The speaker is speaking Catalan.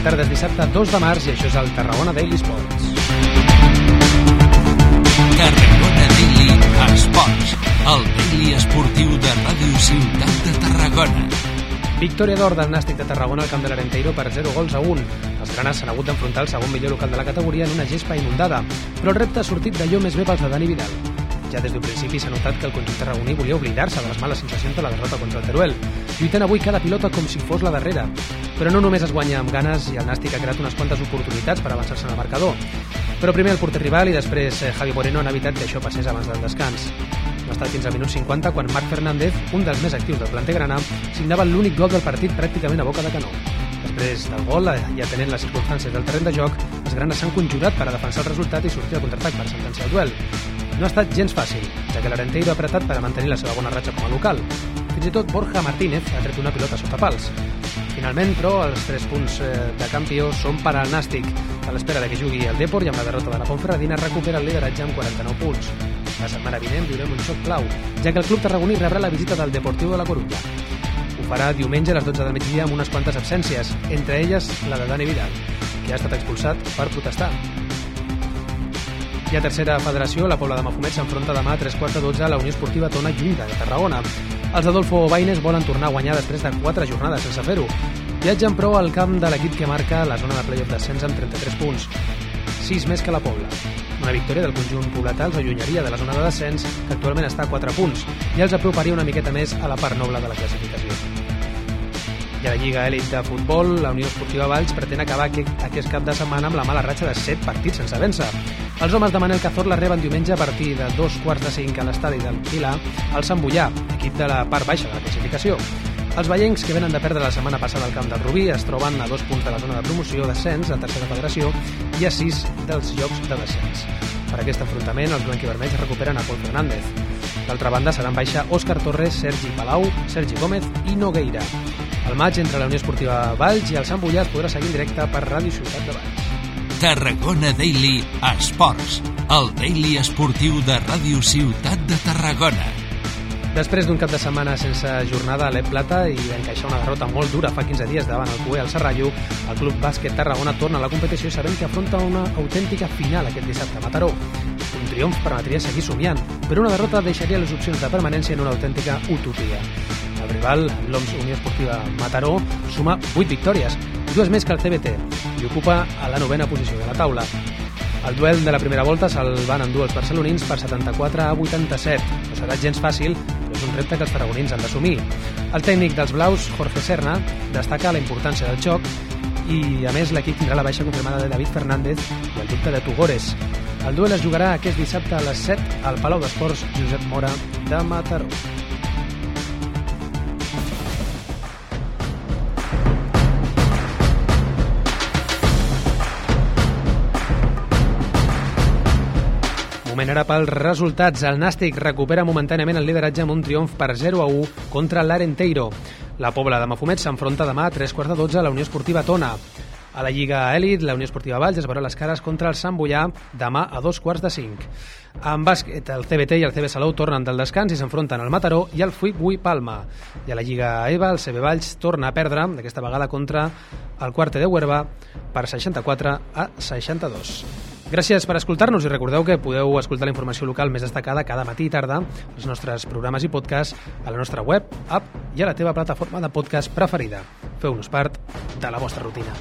Bona tarda, és dissabte 2 de març i això és el Tarragona Daily Sports. Tarragona Daily Esports, el daily esportiu de Ràdio Ciutat de Tarragona. Victòria d'or del Nàstic de Tarragona al camp de l'Arenteiro per 0 gols a 1. Els granes s'han hagut d'enfrontar el segon millor local de la categoria en una gespa inundada, però el repte ha sortit d'allò més bé pels de Dani Vidal. Ja des d'un principi s'ha notat que el conjunt tarragoní volia oblidar-se de les males sensacions de la derrota contra el Teruel, lluitant avui cada pilota com si fos la darrera. Però no només es guanya amb ganes i el Nàstic ha creat unes quantes oportunitats per avançar-se en el marcador. Però primer el porter rival i després eh, Javi Moreno han evitat que això passés abans del descans. No ha estat fins al minut 50 quan Marc Fernández, un dels més actius del planter grana, signava l'únic gol del partit pràcticament a boca de canó. Després del gol, eh, i atenent les circumstàncies del terreny de joc, els granes s'han conjurat per a defensar el resultat i sortir al contraatac per sentenciar el duel. No ha estat gens fàcil, ja que l'Arenteiro ha apretat per a mantenir la seva bona ratxa com a local. Fins i tot Borja Martínez ha tret una pilota sota pals. Finalment, però, els tres punts eh, de campió són per al Nàstic. A l'espera de que jugui el Depor i amb la derrota de la Ponferradina recupera el lideratge amb 49 punts. La setmana vinent viurem un xoc clau, ja que el club tarragoní rebrà la visita del Deportiu de la Corunya. Ho farà diumenge a les 12 del migdia amb unes quantes absències, entre elles la de Dani Vidal, que ha estat expulsat per protestar. I a tercera federació, la Pobla de Mafumet s'enfronta demà a 3 quarts de 12 a la Unió Esportiva Tona Lluïda de Tarragona. Els Adolfo Baines volen tornar a guanyar després de 4 jornades sense fer-ho. Viatgen, però, al camp de l'equip que marca la zona de playoff d'ascens amb 33 punts. 6 més que la Pobla. Una victòria del conjunt pobletà els allunyaria de la zona de descens, que actualment està a 4 punts, i els aproparia una miqueta més a la part noble de la classificació. I a la Lliga Elit de Futbol, la Unió Esportiva Valls pretén acabar aquest cap de setmana amb la mala ratxa de 7 partits sense vèncer. Els homes de Manel Cazorla reben diumenge a partir de dos quarts de cinc a l'estadi del Pilar el Sant Bullà, equip de la part baixa de la classificació. Els veiencs que venen de perdre la setmana passada al camp del Rubí es troben a dos punts de la zona de promoció d'ascens a tercera federació i a sis dels llocs de descens. Per aquest enfrontament, els blanquivermells recuperen a Pol Fernández. D'altra banda, seran baixa Òscar Torres, Sergi Palau, Sergi Gómez i Nogueira. El maig entre la Unió Esportiva Valls i el Sant Bullà es podrà seguir en directe per Ràdio Ciutat de Valls. Tarragona Daily Esports, el daily esportiu de Ràdio Ciutat de Tarragona. Després d'un cap de setmana sense jornada a l'Ep Plata i encaixar una derrota molt dura fa 15 dies davant el Cué al Serrallo, el Club Bàsquet Tarragona torna a la competició sabent que afronta una autèntica final aquest dissabte a Mataró. Un triomf permetria seguir somiant, però una derrota deixaria les opcions de permanència en una autèntica utopia. El rival, l'OMS Unió Esportiva Mataró, suma 8 victòries, dues més que el CBT, i ocupa a la novena posició de la taula. El duel de la primera volta se'l van endur els barcelonins per 74 a 87. No serà gens fàcil, però és un repte que els tarragonins han d'assumir. El tècnic dels blaus, Jorge Serna, destaca la importància del xoc i, a més, l'equip tindrà la baixa confirmada de David Fernández i el dubte de Tugores. El duel es jugarà aquest dissabte a les 7 al Palau d'Esports Josep Mora de Mataró. Moment ara pels resultats. El Nàstic recupera momentàniament el lideratge amb un triomf per 0 a 1 contra l'Arenteiro. La Pobla de Mafumet s'enfronta demà a 3 quarts de 12 a la Unió Esportiva Tona. A la Lliga Elit, la Unió Esportiva Valls es veurà les cares contra el Sant Bullà demà a dos quarts de cinc. En bàsquet, el CBT i el CB Salou tornen del descans i s'enfronten al Mataró i al Fuig Bui Palma. I a la Lliga EVA, el CB Valls torna a perdre, d'aquesta vegada contra el Quarte de Huerva, per 64 a 62. Gràcies per escoltar-nos i recordeu que podeu escoltar la informació local més destacada cada matí i tarda als nostres programes i podcasts a la nostra web, app i a la teva plataforma de podcast preferida. Feu-nos part de la vostra rutina.